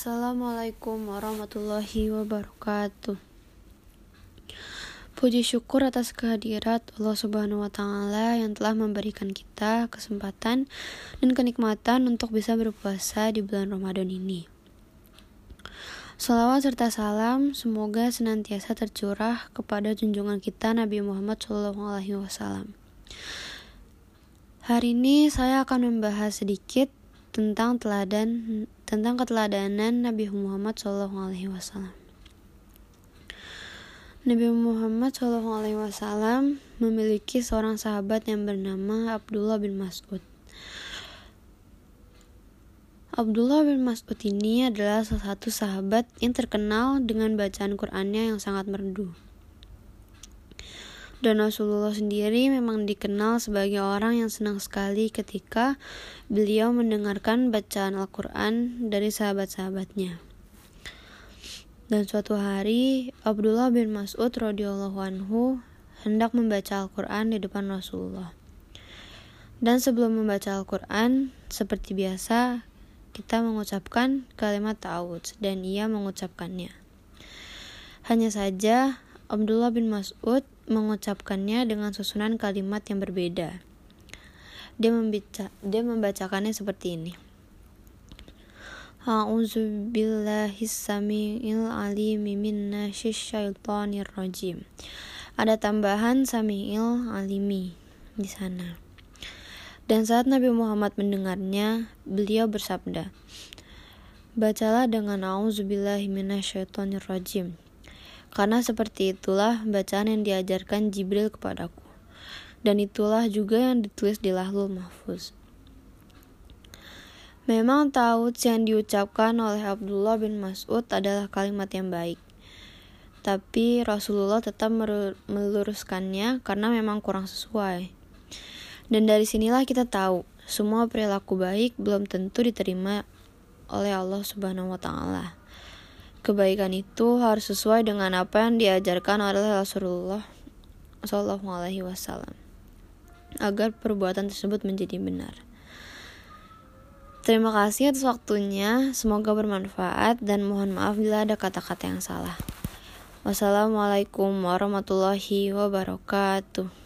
Assalamualaikum warahmatullahi wabarakatuh. Puji syukur atas kehadirat Allah Subhanahu wa taala yang telah memberikan kita kesempatan dan kenikmatan untuk bisa berpuasa di bulan Ramadan ini. Salawat serta salam semoga senantiasa tercurah kepada junjungan kita Nabi Muhammad SAW. Hari ini saya akan membahas sedikit tentang teladan tentang keteladanan Nabi Muhammad SAW. Nabi Muhammad SAW memiliki seorang sahabat yang bernama Abdullah bin Mas'ud. Abdullah bin Mas'ud ini adalah salah satu sahabat yang terkenal dengan bacaan Qur'annya yang sangat merdu. Dan Rasulullah sendiri memang dikenal sebagai orang yang senang sekali ketika beliau mendengarkan bacaan Al-Quran dari sahabat-sahabatnya. Dan suatu hari, Abdullah bin Mas'ud radhiyallahu anhu hendak membaca Al-Quran di depan Rasulullah. Dan sebelum membaca Al-Quran, seperti biasa, kita mengucapkan kalimat ta'awudz dan ia mengucapkannya. Hanya saja, Abdullah bin Mas'ud mengucapkannya dengan susunan kalimat yang berbeda. Dia, membaca, dia membacakannya seperti ini. A'udzu billahi samiil alim minasyaitonir rajim. Ada tambahan samiil alimi di sana. Dan saat Nabi Muhammad mendengarnya, beliau bersabda, Bacalah dengan a'udzubillahi minasyaitonir rajim karena seperti itulah bacaan yang diajarkan Jibril kepadaku. Dan itulah juga yang ditulis di Lahlul Mahfuz. Memang tahu yang diucapkan oleh Abdullah bin Mas'ud adalah kalimat yang baik. Tapi Rasulullah tetap meluruskannya karena memang kurang sesuai. Dan dari sinilah kita tahu, semua perilaku baik belum tentu diterima oleh Allah Subhanahu wa taala. Kebaikan itu harus sesuai dengan apa yang diajarkan oleh Rasulullah Shallallahu Alaihi Wasallam agar perbuatan tersebut menjadi benar. Terima kasih atas waktunya, semoga bermanfaat dan mohon maaf bila ada kata-kata yang salah. Wassalamualaikum warahmatullahi wabarakatuh.